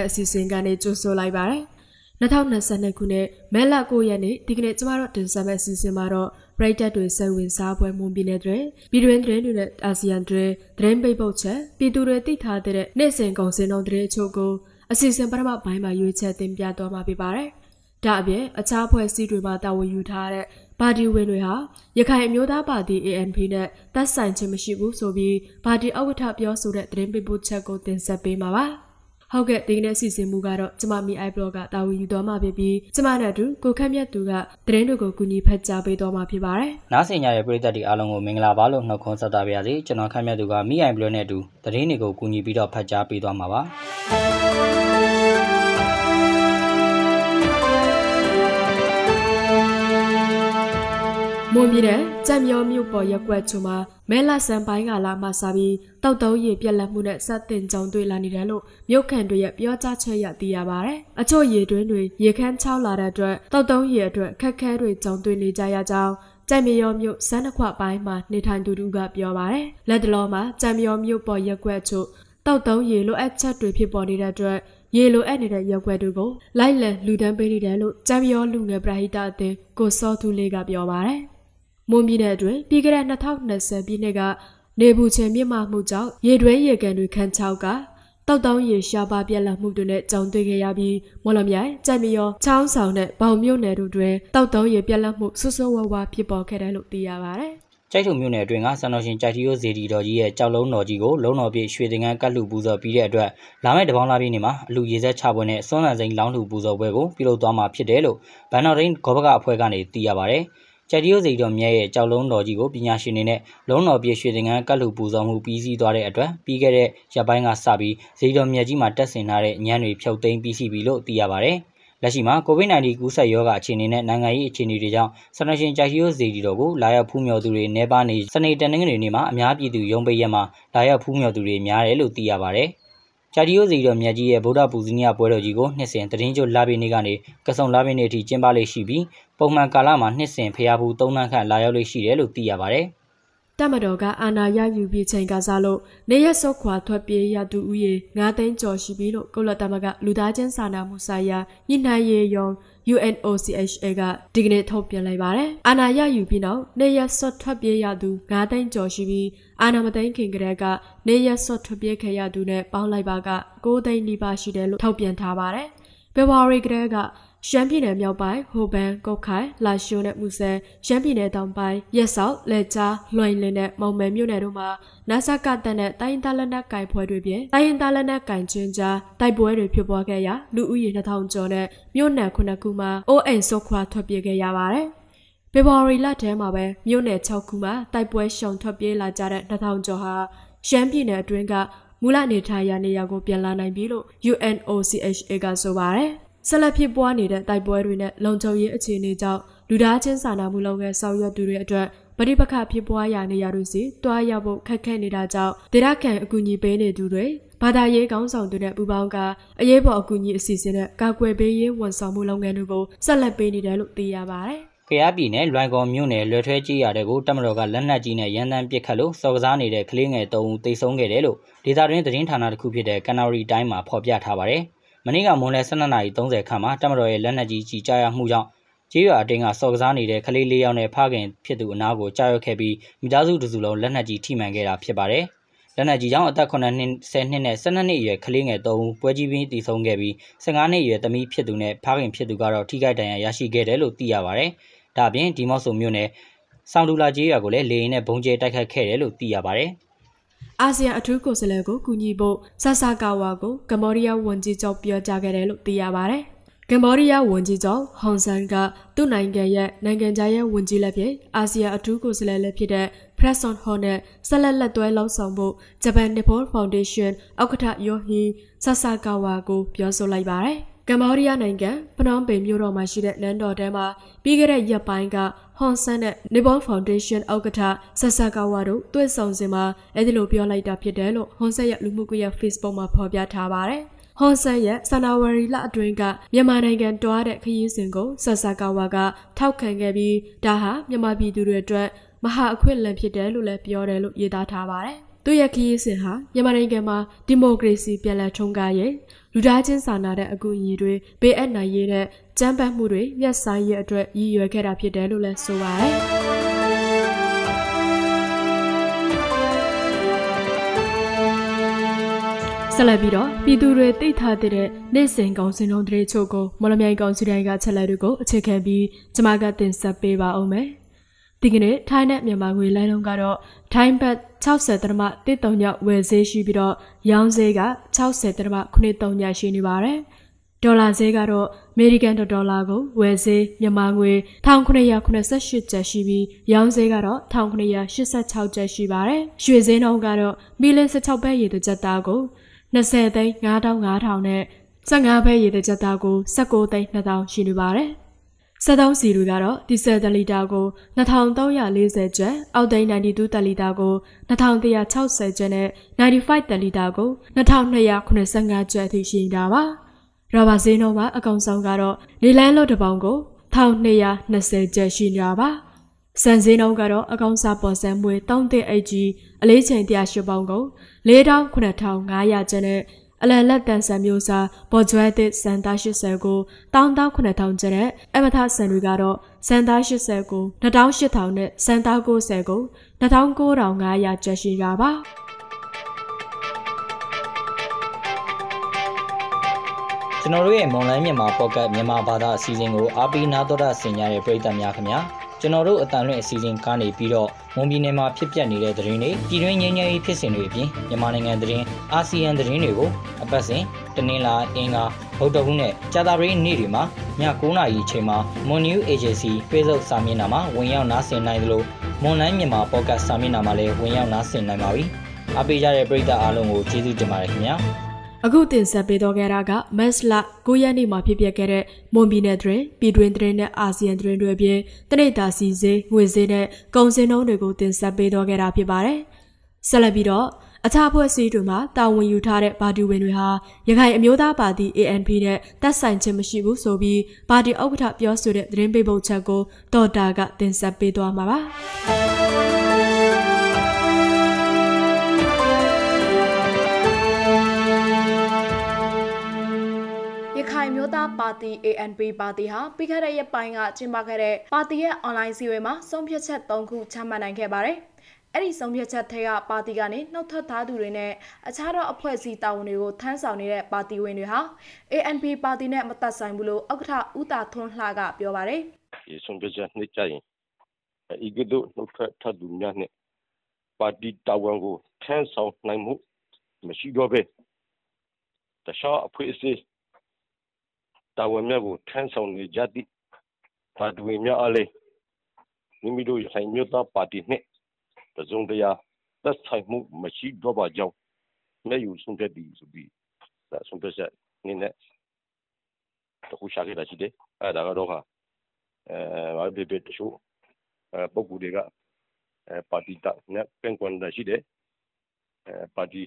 တ်အစီအစဉ်ကနေကြိုဆိုလိုက်ပါတယ်2022ခုနှစ်မဲလ9ရက်နေ့ဒီကနေ့ကျမတို့တင်ဆက်မယ့်အစီအစဉ်မှာတော့ပရိသတ်တွေစိတ်ဝင်စားပွဲမွန်ပြည်နယ်တွင်ပြည်တွင်းတွင်တွေနဲ့အာဆီယံတွင်သတင်းပိတ်ပုတ်ချက်ပြည်သူတွေသိထားတဲ့နေ့စဉ်ကုန်စင်တော်သတင်းအချို့ကိုအစီအစဉ်ပထမပိုင်းမှာရွေးချယ်တင်ပြသွားမှာဖြစ်ပါတယ်။ဒါအပြင်အခြားဖွဲ့စည်းတွေမှာတာဝန်ယူထားတဲ့ပါတီဝင်တွေဟာရခိုင်အမျိုးသားပါတီ ANP နဲ့သက်ဆိုင်ခြင်းမရှိဘူးဆိုပြီးပါတီဥက္ကဋ္ဌပြောဆိုတဲ့သတင်းပေးပို့ချက်ကိုတင်ဆက်ပေးမှာပါ။ ဟုတ်ကဲ့ဒီကနေ့စီစဉ်မှုကတော့ကျမမီ iBlog ကတာဝန်ယူသွားမှာဖြစ်ပြီးကျမနဲ့အတူကိုခန့်မြတ်သူကသတင်းတွေကိုကူညီဖတ်ကြားပေးသွားမှာဖြစ်ပါတယ်။နားဆင်ကြတဲ့ပရိသတ်တွေအားလုံးကိုမင်္ဂလာပါလို့နှုတ်ခွန်းဆက်သပါရစေ။ကျွန်တော်ခန့်မြတ်သူကမီ iBlog နဲ့အတူသတင်းတွေကိုကူညီပြီးတော့ဖတ်ကြားပေးသွားမှာပါ။မွန်ပြည်နယ်ကြံမြောမြို့ပေါ်ရက်ွက်ချုံမှာ မဲလာဆန်ပိုင်းကလာမှစပြီးတောက်တုံးရည်ပြက်လက်မှုနဲ့ဆက်တင်ကြောင်တွေ့လာနေတယ်လို့မြို့ခံတွေရဲ့ပြောကြားချက်ရသိရပါတယ်။အချို့ရေတွင်းတွေရေခမ်းချောက်လာတဲ့အတွက်တောက်တုံးရည်အတွက်ခက်ခဲတွေကြောင်တွေ့နေကြရကြောင်းကြံမြောမြို့စန်းတစ်ခွပိုင်းမှာနေထိုင်သူတို့ကပြောပါတယ်။လက်တလောမှာကြံမြောမြို့ပေါ်ရက်ွက်ချုတောက်တုံးရေလိုအပ်ချက်တွေဖြစ်ပေါ်နေတဲ့အတွက်ရေလိုအပ်နေတဲ့ရက်ွက်တွေကိုလိုက်လံလူတန်းပေးနေတယ်လို့ကြံမြောလူငယ်ပရဟိတအသင်းကိုစောသူလေးကပြောပါတယ်။ မွန်ပြည်နယ်အတွင်းပြီးခဲ့တဲ့2020ပြည့်နှစ်ကနေပူချေမြင့်မာမှုကြောင့်ရေတွဲရေကန်တွေခန်းချောက်ကတောက်တောင်းရေရှားပါပြက်လက်မှုတွေနဲ့ကြောင်တွေ့ခဲ့ရပြီးမော်လမြိုင်ကြိုက်မရောချောင်းဆောင်နဲ့ဘောင်မြို့နယ်တို့တွင်တောက်တောင်းရေပြက်လက်မှုဆွဆွဝဝဖြစ်ပေါ်ခဲ့တယ်လို့သိရပါတယ်ကျိုက်ထုံမြို့နယ်အတွင်းကဆန်တော်ရှင်ကြိုက်တီယိုဇေဒီတော်ကြီးရဲ့ကြောက်လုံးတော်ကြီးကိုလုံးတော်ပြည့်ရွှေသင်္ကန်းကတ်လူပူဇော်ပြီးတဲ့အတွက်လာမယ့်တပေါင်းလာပြည့်နေ့မှာအလူရေဆက်ချပွဲနဲ့စွမ်းလန်းစိန်လောင်းလူပူဇော်ပွဲကိုပြုလုပ်သွားမှာဖြစ်တယ်လို့ဘန်နော်ရင်းဂောဘကအဖွဲ့ကနေသိရပါတယ်။ ကြက်တီယိုစိတော်မြတ်ရဲ့ကြောက်လုံးတော်ကြီးကိုပညာရှင်တွေနဲ့လုံးတော်ပြည့်ရွှေသင်္ကန်းကတ်လူပူဇော်မှုပြီးစီးသွားတဲ့အတွက်ပြီးခဲ့တဲ့ရက်ပိုင်းကစပြီးဇေတော်မြတ်ကြီးမှာတက်ဆင်ထားတဲ့ညံတွေဖြုတ်သိမ်းပြီးစီးပြီလို့သိရပါတယ်။လက်ရှိမှာ COVID-19 ကူးစက်ရောဂါအခြေအနေနဲ့နိုင်ငံရေးအခြေအနေတွေကြောင့်ဆနရှင်ကြိုက်ရီယိုဇေဒီတော်ကိုလာရောက်ဖူးမြော်သူတွေနေပါနေစနေတနင်္ဂနွေနေ့မှာအများပြည်သူရုံးပိတ်ရက်မှာလာရောက်ဖူးမြော်သူတွေများတယ်လို့သိရပါတယ်။ဂျာဒီယိုစီတော်မြတ်ကြီးရဲ့ဗုဒ္ဓပူဇီနီယပွဲတော်ကြီးကိုနှစ်စဉ်တရင်ကျွလာပင်းနေ့ကနေကဆုံလာပင်းနေ့အထိကျင်းပလေ့ရှိပြီး ပုံမှန်ကာလမှာနှစ်စဉ်ဖျားဘူး၃နှန်းခန့်လာရောက်လေ့ရှိတယ်လို့သိရပါတယ်။တမတော်ကအာဏာရယူပြီးချိန်ကစားလို့နေရဆုတ်ခွာထွက်ပြေးရသူဦးရေ9သိန်းကျော်ရှိပြီလို့ကုလသမဂ္ဂလူသားချင်းစာနာမှုဆိုင်ရာညှိနှိုင်းရေးရုံး UNOCHA ကဒီကနေ့ထုတ်ပြန်လိုက်ပါတယ်။အာဏာရယူပြီးနောက်နေရဆွတ်ထွက်ပြေးရသူ9သိန်းကျော်ရှိပြီးအာဏာမသိမ်းခင်ကတည်းကနေရဆွတ်ထွက်ပြေးခဲ့ရသူနဲ့ပေါင်းလိုက်ပါက9သိန်းနီးပါးရှိတယ်လို့ထုတ်ပြန်ထားပါတယ်။ဖေဖော်ဝါရီကတည်းက ရှမ်းပြည်နယ်မြောက်ပိုင်းဟိုဘန်ကုတ်ခိုင်လာရှိုးနဲ့မူဆယ်ရှမ်းပြည်နယ်တောင်ပိုင်းရက်စောက်လက်ချာလွှိုင်လင်းနဲ့မောင်မယ်မြို့နယ်တို့မှာနာဆာကတန်နဲ့တိုင်းသားလက်နက်ကင်ဖွဲတွေပြင်တိုင်းသားလက်နက်ကင်ချင်းကြားတိုက်ပွဲတွေဖြစ်ပွားခဲ့ရာလူဦးရေ2000ကျော်နဲ့မြို့နယ်ခုနှစ်ခုမှာအိုးအိမ်ဆုတ်ခွာထွက်ပြေးခဲ့ရပါတယ်။ဖေဖော်ဝါရီလထဲမှာပဲမြို့နယ်6ခုမှာတိုက်ပွဲရှောင်ထွက်ပြေးလာကြတဲ့2000ကျော်ဟာရှမ်းပြည်နယ်အတွင်းကမူလနေထိုင်ရာနေရာကိုပြန်လာနိုင်ပြီလို့ UNOCHA ကဆိုပါတယ်။ ဆက်လက်ဖြစ်ပွားနေတဲ့တိုက်ပွဲတွေနဲ့လုံခြုံရေးအခြေအနေကြောင့်လူသားချင်းစာနာမှုလုပ်ငန်းဆောင်ရွက်သူတွေအတွက်ပဋိပက္ခဖြစ်ပွားရာနေရာတွေစီတွားရောက်ဖို့ခက်ခဲနေတာကြောင့်ဒေသခံအကူအညီပေးနေသူတွေဘာသာရေးကောင်းဆောင်တွေနဲ့ပူးပေါင်းကအရေးပေါ်အကူအညီအစီအစဉ်နဲ့ကာကွယ်ပေးရေးဝန်ဆောင်မှုလုပ်ငန်းတွေကိုဆက်လက်ပေးနေတယ်လို့သိရပါတယ်။ကရပြည်နယ်လွိုင်ကော်မြို့နယ်လွယ်ထွဲကြီးရတဲ့ကိုတမတော်ကလက်နက်ကြီးနဲ့ရန်တမ်းပစ်ခတ်လို့စော်ကစားနေတဲ့ကလေးငယ်၃ဦးတိတ်ဆုံးခဲ့တယ်လို့ဒေသတွင်းသတင်းဌာနတစ်ခုဖြစ်တဲ့ကနာရီတိုင်းမှာဖော်ပြထားပါတယ်။ မနေ့ကမွန်လယ်12:30ခန့်မှာတမတော်ရဲ့လက်နက်ကြီးကြီးကြားရမှုကြောင့်ကျေးရွာအတင်းကစော်ကစားနေတဲ့ကလေးလေးယောက်နဲ့ဖခင်ဖြစ်သူအနားကိုကြားရောက်ခဲ့ပြီးမိသားစုတစုလုံးလက်နက်ကြီးထိမှန်ခဲ့တာဖြစ်ပါတယ်။လက်နက်ကြီးကြောင့်အသက်9နှစ်10နှစ်နဲ့12နှစ်အရွယ်ကလေးငယ်3ဦးပွဲကြီးပင်တည်ဆုံခဲ့ပြီး15နှစ်အရွယ်သမီးဖြစ်သူနဲ့ဖခင်ဖြစ်သူကတော့ထိခိုက်ဒဏ်ရာရရှိခဲ့တယ်လို့သိရပါတယ်။ဒါ့အပြင်ဒီမော့ဆိုမြို့နယ်ဆောင်းဒူလာကျေးရွာကိုလည်းလေရင်နဲ့ဘုံကျဲတိုက်ခတ်ခဲ့တယ်လို့သိရပါတယ်။ အာဆီယံအထူးကိုယ်စားလှယ်ကိုကူညီဖို့ဆဆကာဝါကိုကမ္ဘောဒီးယားဝန်ကြီးချုပ်ပြောကြားခဲ့တယ်လို့သိရပါတယ်။ကမ္ဘောဒီးယားဝန်ကြီးချုပ်ဟွန်ဆန်ကသူ့နိုင်ငံရဲ့နိုင်ငံခြားရေးဝန်ကြီးလက်ဖြစ်အာဆီယံအထူးကိုယ်စားလှယ်လက်ဖြစ်တဲ့ Preston Hon နဲ့ဆက်လက်လက်တွဲလှုပ်ဆောင်ဖို့ဂျပန် Nippon Foundation ဥက္ကဋ္ဌယိုဟီဆဆကာဝါကိုပြောဆိုလိုက်ပါတယ်။ကမ္ဘောဒီးယားနိုင်ငံဖနွမ်ပင်မြို့တော်မှာရှိတဲ့နန်းတော်ထဲမှာပြီးခဲ့တဲ့ရက်ပိုင်းက ဟွန်ဆန်နဲ့ Nippon Foundation ဥက္ကဋ္ဌဆဆကာဝါတို့တွေ့ဆုံစဉ်မှာအဲဒီလိုပြောလိုက်တာဖြစ်တယ်လို့ဟွန်ဆန်ရဲ့လူမှုကွန်ရက် Facebook မှာဖော်ပြထားပါတယ်။ဟွန်ဆန်ရဲ့ဇန်နဝါရီလအတွင်းကမြန်မာနိုင်ငံတွားတဲ့ခရီးစဉ်ကိုဆဆကာဝါကထောက်ခံခဲ့ပြီးဒါဟာမြန်မာပြည်သူတွေအတွက်မဟာအခွင့်အလမ်းဖြစ်တယ်လို့လည်းပြောတယ်လို့ရေးသားထားပါတယ်။ သူ့ရဲ့ခရီးစဉ်ဟာမြန်မာနိုင်ငံမှာဒီမိုကရေစီပြန်လည်ထွန်းကားရေးလူသားချင်းစာနာတဲ့အကူအညီတွေပေးအပ်နိုင်ရေးတဲ့ကြမ်းပတ်မှုတွေရပ်ဆိုင်ရေးအတွက်ရည်ရွယ်ခဲ့တာဖြစ်တယ်လို့လည်းဆိုပါတယ်ဆက်လက်ပြီးတော့ပြည်သူတွေသိထားတဲ့နေ့စဉ်ကောင်စင်တော်တွေချို့ကိုမော်လမြိုင်ကောင်စီတိုင်းကချက်လက်တွေကိုအခြေခံပြီးကျွန်မကတင်ဆက်ပေးပါအောင်မယ်။ဒီကနေ့ထိုင်းနဲ့မြန်မာငွေလိုင်းလုံးကတော့ထိုင်းဘတ် 60တရမ13ညဝယ်ဈေးရှိပြီးတော့ရောင်းဈေးက60တရမ93ညရှိနေပါတယ်။ဒေါ်လာဈေးကတော့အမေရိကန်ဒေါ်လာကိုဝယ်ဈေးမြန်မာငွေ1988ကျပ်ရှိပြီးရောင်းဈေးကတော့1986ကျပ်ရှိပါတယ်။ရွှေဈေးနှုန်းကတော့မီလ16ဘတ်ရေတကြက်သားကို20သိန်း9500နဲ့15ဘဲရေတကြက်သားကို19သိန်း2000ရှိနေပါတယ်။ စက်သုံးစီတွေကတော့ဒီဇယ်တလီတာကို2340ကျပ်၊အောက်သိန်း92တလီတာကို2160ကျပ်နဲ့95တလီတာကို2285ကျပ်အထိရှိနေတာပါ။ရောဘာဈေးနှုန်းမှာအကောင်ဆုံးကတော့နေလန်းလို့တစ်ပေါင်ကို1220ကျပ်ရှိနေတာပါ။စံစင်းနှုန်းကတော့အကောင်စားပေါ်စံမွေ3သိန်းအကြီးအလေးချိန်108ပေါင်ကို49,500ကျပ်နဲ့ အလန်လက်တန်ဆန်မျိုးစားပေါ်ကျွဲသစ်စန်သား80ကို189,000ကျပ်နဲ့အမထဆန်တွေကတော့စန်သား80ကို28,000နဲ့စန်သား90ကို29,500ကျပ်ရှိတာပါကျွန်တော်တို့ရဲ့မွန်လိုင်းမြန်မာပေါ့ကတ်မြန်မာဘာသာအစီအစဉ်ကိုအားပေးနာတော်တာဆင်ကြတဲ့ပရိသတ်များခင်ဗျာ ကျွန်တော်တို့အတန်လွင့်အစီအစဉ်ကားနေပြီးတော့မွန်ပြည်နယ်မှာဖြစ်ပျက်နေတဲ့သတင်းတွေပြည်တွင်းငြိမ်းချမ်းရေးဖြစ်စဉ်တွေအပြင်မြန်မာနိုင်ငံသတင်းအာဆီယံသတင်းတွေကိုအပတ်စဉ်တနင်္လာအင်္ဂါဗုဒ္ဓဟူးနဲ့ကြာသပတေးနေ့တွေမှာည9:00နာရီအချိန်မှာ Mon New Agency Facebook စာမျက်နှာမှာဝင်ရောက်နားဆင်နိုင်သလို Monline မြန်မာ Podcast စာမျက်နှာမှာလည်းဝင်ရောက်နားဆင်နိုင်ပါပြီ။အားပေးကြတဲ့ပရိသတ်အားလုံးကိုကျေးဇူးတင်ပါတယ်ခင်ဗျာ။ အခုတင်ဆက်ပေးတော့ခဲ့တာကမက်စလ9ရက်နေ့မှာဖြစ်ပျက်ခဲ့တဲ့မွန်ပြည်နယ်တွင်ပြည်တွင်းသတင်းနဲ့အာဆီယံသတင်းတွေအပြင်တနိဒာစီစေးငွေစေးနဲ့ကုန်စည်နှုန်းတွေကိုတင်ဆက်ပေးတော့ခဲ့တာဖြစ်ပါတယ်။ဆက်လက်ပြီးတော့အခြားဖွဲ့စည်းတွေမှာတာဝန်ယူထားတဲ့ပါတီဝင်တွေဟာရခိုင်အမျိုးသားပါတီ ANP နဲ့တက်ဆိုင်ခြင်းမရှိဘူးဆိုပြီးပါတီဥက္ကဋ္ဌပြောဆိုတဲ့သတင်းပေးပို့ချက်ကိုတော်တာကတင်ဆက်ပေးသွားမှာပါ။ ပါတီ ANP ပါတီဟာပြီးခဲ့တဲ့ရက်ပိုင်းကကျင်းပခဲ့တဲ့ပါတီရဲ့ online စည်းဝေးမှာဆုံးဖြတ်ချက်၃ခုချမှတ်နိုင်ခဲ့ပါတယ်။အဲ့ဒီဆုံးဖြတ်ချက်ထဲကပါတီကနေနှုတ်ထွက်ထားသူတွေနဲ့အခြားသောအဖွဲ့အစည်းတာဝန်တွေကိုထမ်းဆောင်နေတဲ့ပါတီဝင်တွေဟာ ANP ပါတီနဲ့မသက်ဆိုင်ဘူးလို့ဥက္ကဋ္ဌဦးတာထွန်းလှကပြောပါတယ်။ဒီဆုံးဖြတ်ချက်နှစ်ကြရင်ဤကဲ့သို့နှုတ်ထွက်ထားသူများနဲ့ပါတီတာဝန်ကိုထမ်းဆောင်နိုင်မှုမရှိတော့ပဲတခြားအဖွဲ့အစည်း တာဝန်များကိုထမ်းဆောင်နေကြသည့်ပါတီဝင်များအားလည်းမိမိတို့ရခိုင်မျိုးသားပါတီနှင့်တစုံတရာသက်ဆိုင်မှုမရှိတော့ပါကြောင်းမျက်ယူဆုံးဖြတ်သည်ဆိုပြီးဒါဆုံးဖြတ်ချက်နည်းနဲ့တခုရှာခဲ့တာရှိတယ်အဲဒါကတော့ဟာအဲဘာဖြစ်ဖြစ်တချို့အဲပုံကူတွေကအဲပါတီတာနဲ့ပြန်ကွန်တာရှိတယ်အဲပါတီ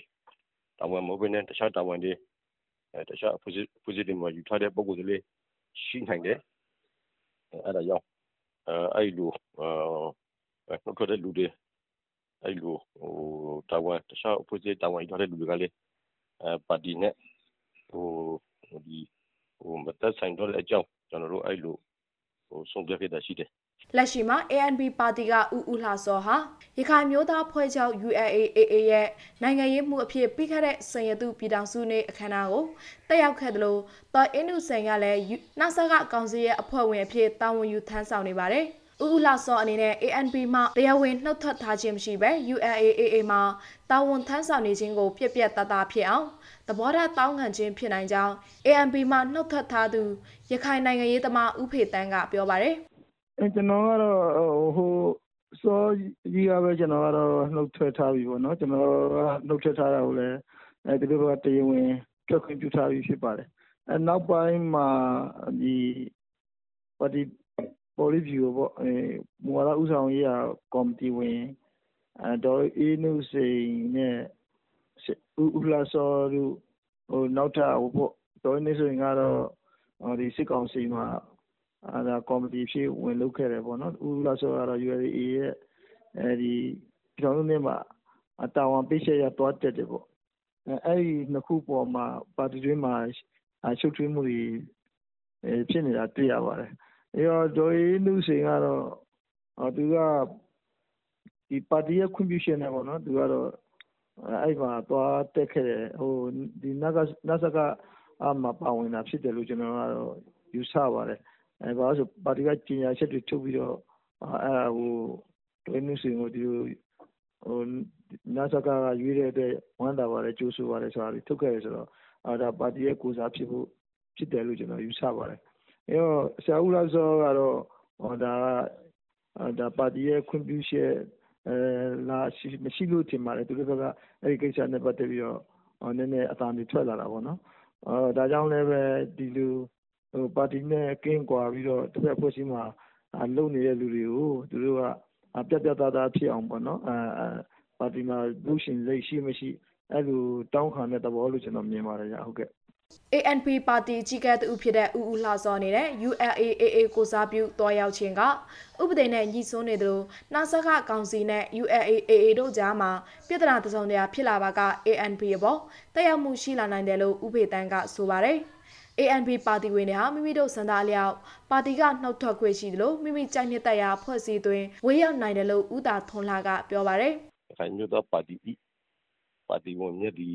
တာဝန်မဟုတ်ဘဲနဲ့တခြားတာဝန်တွေ အဲတခြား positive မှာ ယူထားတဲ့ ပုံကိုယ်တွေလေးရှိနိုင်တယ် အဲ့ဒါကြောင့် အဲအဲ့လိုအဲနှုတ်ထွက်တဲ့လူတွေ အဲ့လိုဟိုတာဝန်တခြား opposite တာဝန်ယူထားတဲ့လူတွေကလည်းအဲပါတီနဲ့ဟိုဒီဟိုမသက်ဆိုင်တော့တဲ့အကြောင်း ကျွန်တော်တို့ အဲ့လိုဟို ဆုံးဖြတ်ခဲ့တာရှိတယ် လက်ရှိမှာ ANP ပါတီကဦးဦးလှစောဟာရခိုင်မျိုးသားဖွဲ့ချုပ် ULAAA ရဲ့နိုင်ငံရေးမှုအဖြစ်ပြီးခဲ့တဲ့စံရတုပြည်ထောင်စုနေ့အခမ်းအနားကိုတက်ရောက်ခဲ့တယ်လို့တော်အင်းနုစိန်ကလည်းနာဆာကကောင်စီရဲ့အဖွဲ့ဝင်အဖြစ်တာဝန်ယူထမ်းဆောင်နေပါတယ်။ဦးဦးလှစောအနေနဲ့ ANP မှတရားဝင်နှုတ်ထွက်ထားခြင်းမရှိဘဲ ULAAA မှာတာဝန်ထမ်းဆောင်နေခြင်းကိုပြက်ပြက်တသားဖြစ်အောင်သဘောထားတောင်းခံခြင်းဖြစ်နိုင်ကြောင်း ANP မှနှုတ်ထွက်ထားသူရခိုင်နိုင်ငံရေးသမားဦးဖေတန်းကပြောပါတယ်။ ကျနော်ကတော့ဟိုစောကြီးကပဲကျနော်ကတော့နုတ်ထွက်ထားပြီပေါ့နော် ကျနော်ကနုတ်ထွက်ထားတာကိုလည်း သူတို့ကတရားဝင် ထွက်ခွင့်ပြုထားပြီး ဖြစ်ပါတယ်အဲနောက်ပိုင်းမှာဒီပါတီပေါ်လီဗျူပေါ့အဲမူဝါဒဥဆောင်ရေးရာကော်မတီဝင်အဲဒေါ်အေးနုစိန်နဲ့ ဦးလှစောတို့ဟိုနောက်ထပ်ဟိုပေါ့ဒေါ်အေးနုစိန်ကတော့ဒီစစ်ကောင်စီမှာအဲဒါ ကော်မတီအဖြစ် ဝင်လုပ်ခဲ့တယ်ပေါ့နော် ဦးလှစောကတော့ ULA ရဲ့အဲဒီပြည်ထောင်စုနေ့မှာ တာဝန်ပေးချက်ရသွားတက်တယ်ပေါ့ အဲ့ဒီနှစ်ခုပေါ်မှာ ပါတီတွင်းမှာ ရှုပ်ထွေးမှုတွေ ဖြစ်နေတာ တွေ့ရပါတယ်အဲတော့ဒေါ်အေးနုစိန်ကတော့ သူကဒီပါတီရဲ့ ခွင့်ပြုချက်နဲ့ပေါ့နော် သူကတော့ အဲ့မှာ သွားတက်ခဲ့တယ်ဟိုဒီနတ်ကနတ်စကအမှပါဝင်တာဖြစ်တယ်လို့ ကျွန်တော်ကတော့ ယူဆပါတယ်အဲ ဘာလို့ဆိုပါတီက ကြီးညာချက်တွေထုတ်ပြီးတော့ အဲဟို ဒေါ်အေးနုစိန်ကို ဒီလိုဟိုနတ်စက က ရွေးတဲ့အတွက် ဝမ်းသာပါတယ် ကြိုးဆိုပါတယ် ဆိုတာတွေ ထုတ်ခဲ့ရဆိုတော့အဲဒါ ပါတီရဲ့ ကိုစားဖြစ်ဖို့ဖြစ်တယ်လို့ ကျွန်တော်ယူဆပါတယ် အဲတော့ ဆရာဦးလာစောကတော့ဟောဒါဒါပါတီရဲ့ ခွင့်ပြုချက်အဲလာရှိမရှိလို့ထင်ပါတယ် သူတို့ကအဲ့ဒီကိစ္စနဲ့ ပတ်သက်ပြီးတော့ နည်းနည်း အသာနေထွက်လာတာပေါ့နော်အဲဒါကြောင့်လည်းပဲ ဒီလိုဟို ပါတီနဲ့ကင်းကွာပြီးတော့တစ်ဖက်ဖွဲ့စည်းမှာလုံနေတဲ့လူတွေကိုသူတို့ကပြတ်ပြတ်သားသားဖြစ်အောင်ပေါ့နော်အဲပါတီမှာလူရှင်စိတ်ရှိမရှိအဲ့လိုတောင်းခံတဲ့သဘောလို့ကျွန်တော်မြင်ပါတယ်ဗျဟုတ်ကဲ့ ANP ပါတီကြီးကဲတူဖြစ်တဲ့ဦးဦးလှစောနေတဲ့ ULAAA ကိုစားပြုတော်ရောက်ခြင်းကဥပဒေနဲ့ညှိစွန်းနေသလိုနှာဆက်ခကောင်စီနဲ့ ULAAA တို့ကြားမှာပြည်ထနာတစုံတရာဖြစ်လာပါက ANP အပေါ်တက်ရောက်မှုရှိလာနိုင်တယ်လို့ဥပေတန်းကဆိုပါတယ်။ ANP ပါတီဝင်တွေဟာမိမိတို့စံသားအလျောက်ပါတီကနှုတ်ထွက်ခွင့်ရှိသလိုမိမိကြိုက်နှစ်သက်ရာဖွဲ့စည်းသွင်းဝေးရောက်နိုင်တယ်လို့ဦးတာထွန်လာကပြောပါတယ်။ခိုင်မြို့သောပါတီပါတီဝင်မြက်ဒီ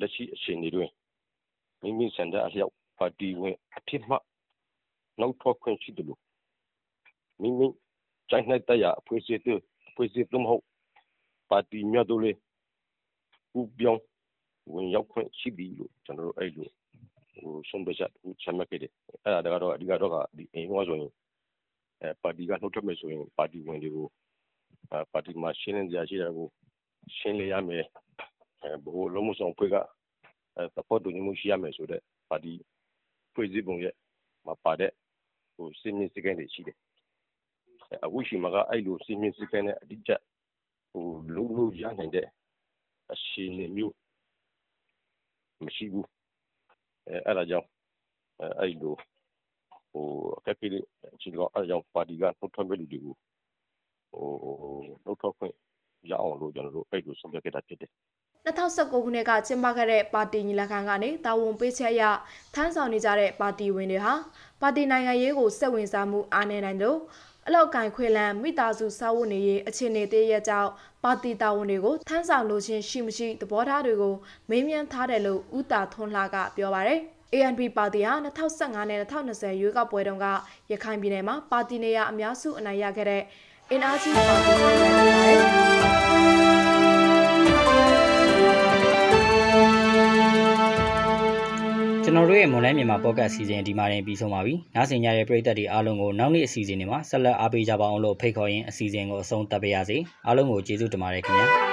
လက်ရှိအခြေအနေတွင်မိမိဆန္ဒအလျောက်ပါတီဝင်အဖြစ်မှနောက်ထွက်ခွင့်ရှိတယ်လို့မိမိကြိုက်တဲ့တရားအဖွဲ့အစည်းတွေအဖွဲ့အစည်းတို့မဟုတ်ပါတီများတို့လေဥပြောင်းဝင်ရောက်ခွင့်ရှိပြီလို့ကျွန်တော်တို့အဲ့လို ဟိုဆုံးဖြတ်ချက်ချမှတ်ခဲ့တယ်အဲ့ဒါကတော့အဓိကတော့ဒီအိမ်ကဆိုရင်အဲပါတီကနှုတ်ထွက်မယ်ဆိုရင်ပါတီဝင်တွေကိုပါတီမှာရှင်းလင်းကြရှိတာကိုရှင်းလင်းရမယ်အဲဘိုးလုံးမဆောင်ဖွဲ့ကသဘောတူညီမှုရှိရမယ်ဆိုတဲ့ပါတီဖွဲ့စည်းပုံရဲ့မှာပါတဲ့ဟိုစင်းမြင့်စကန်တွေရှိတယ်အခုရှိမှာကအဲ့လိုစင်းမြင့်စကန်နဲ့အတိအကျဟိုလုံးလို့ရနိုင်တဲ့အရှိန်မျိုးမရှိဘူး အဲအဲ့ဒါကြောင့်အဲ့လိုဟိုအခက်အခဲတွေရှိတော့အဲ့ကြောင့်ပါတီကနှုတ်ထွက်မဲ့လူတွေကိုဟိုနှုတ်ထွက်ခွင့်ရအောင်လို့ကျွန်တော်တို့အဲ့လိုဆုံးဖြတ်ခဲ့တာဖြစ်တယ်2019ခုနှစ်ကကျင်းပခဲ့တဲ့ပါတီညီလာခံကနေတာဝန်ပေးချက်အရထမ်းဆောင်နေကြတဲ့ပါတီဝင်တွေဟာပါတီနိုင်ငံရေးကိုစက်ဝင်စားမှုအားနည်းနိုင်လို့ အလောက်ကင်ခွေလန်မိသားစုစာဝတ်နေရေးအခြေအနေတည်းရဲ့ကြောင့်ပါတီတာဝန်တွေကိုထမ်းဆောင်လိုခြင်းရှိမရှိသဘောထားတွေကိုမေးမြန်းထားတယ်လို့ဦးတာထွန်းလှကပြောပါရယ် ANP ပါတီဟာ2015နဲ့2020ရွေးကောက်ပွဲတုန်းကရခိုင်ပြည်နယ်မှာပါတီနေရာအများစုအနိုင်ရခဲ့တဲ့အင်အားကြီးပါတီတွေဖြစ်ပါတယ် ကျွန်တော်တို့ရဲ့မွန်လိုင်းမြန်မာပေါ့ကတ်အစီအစဉ်ဒီမှာတင်ပြီးဆုံးပါပြီ။နားဆင်ကြတဲ့ပရိသတ်တွေအားလုံးကိုနောက်နေ့အစီအစဉ်တွေမှာဆက်လက်အားပေးကြပါအောင်လို့ဖိတ်ခေါ်ရင်းအစီအစဉ်ကိုအဆုံးသတ်ပါရစေ။အားလုံးကိုကျေးဇူးတင်ပါတယ်ခင်ဗျာ။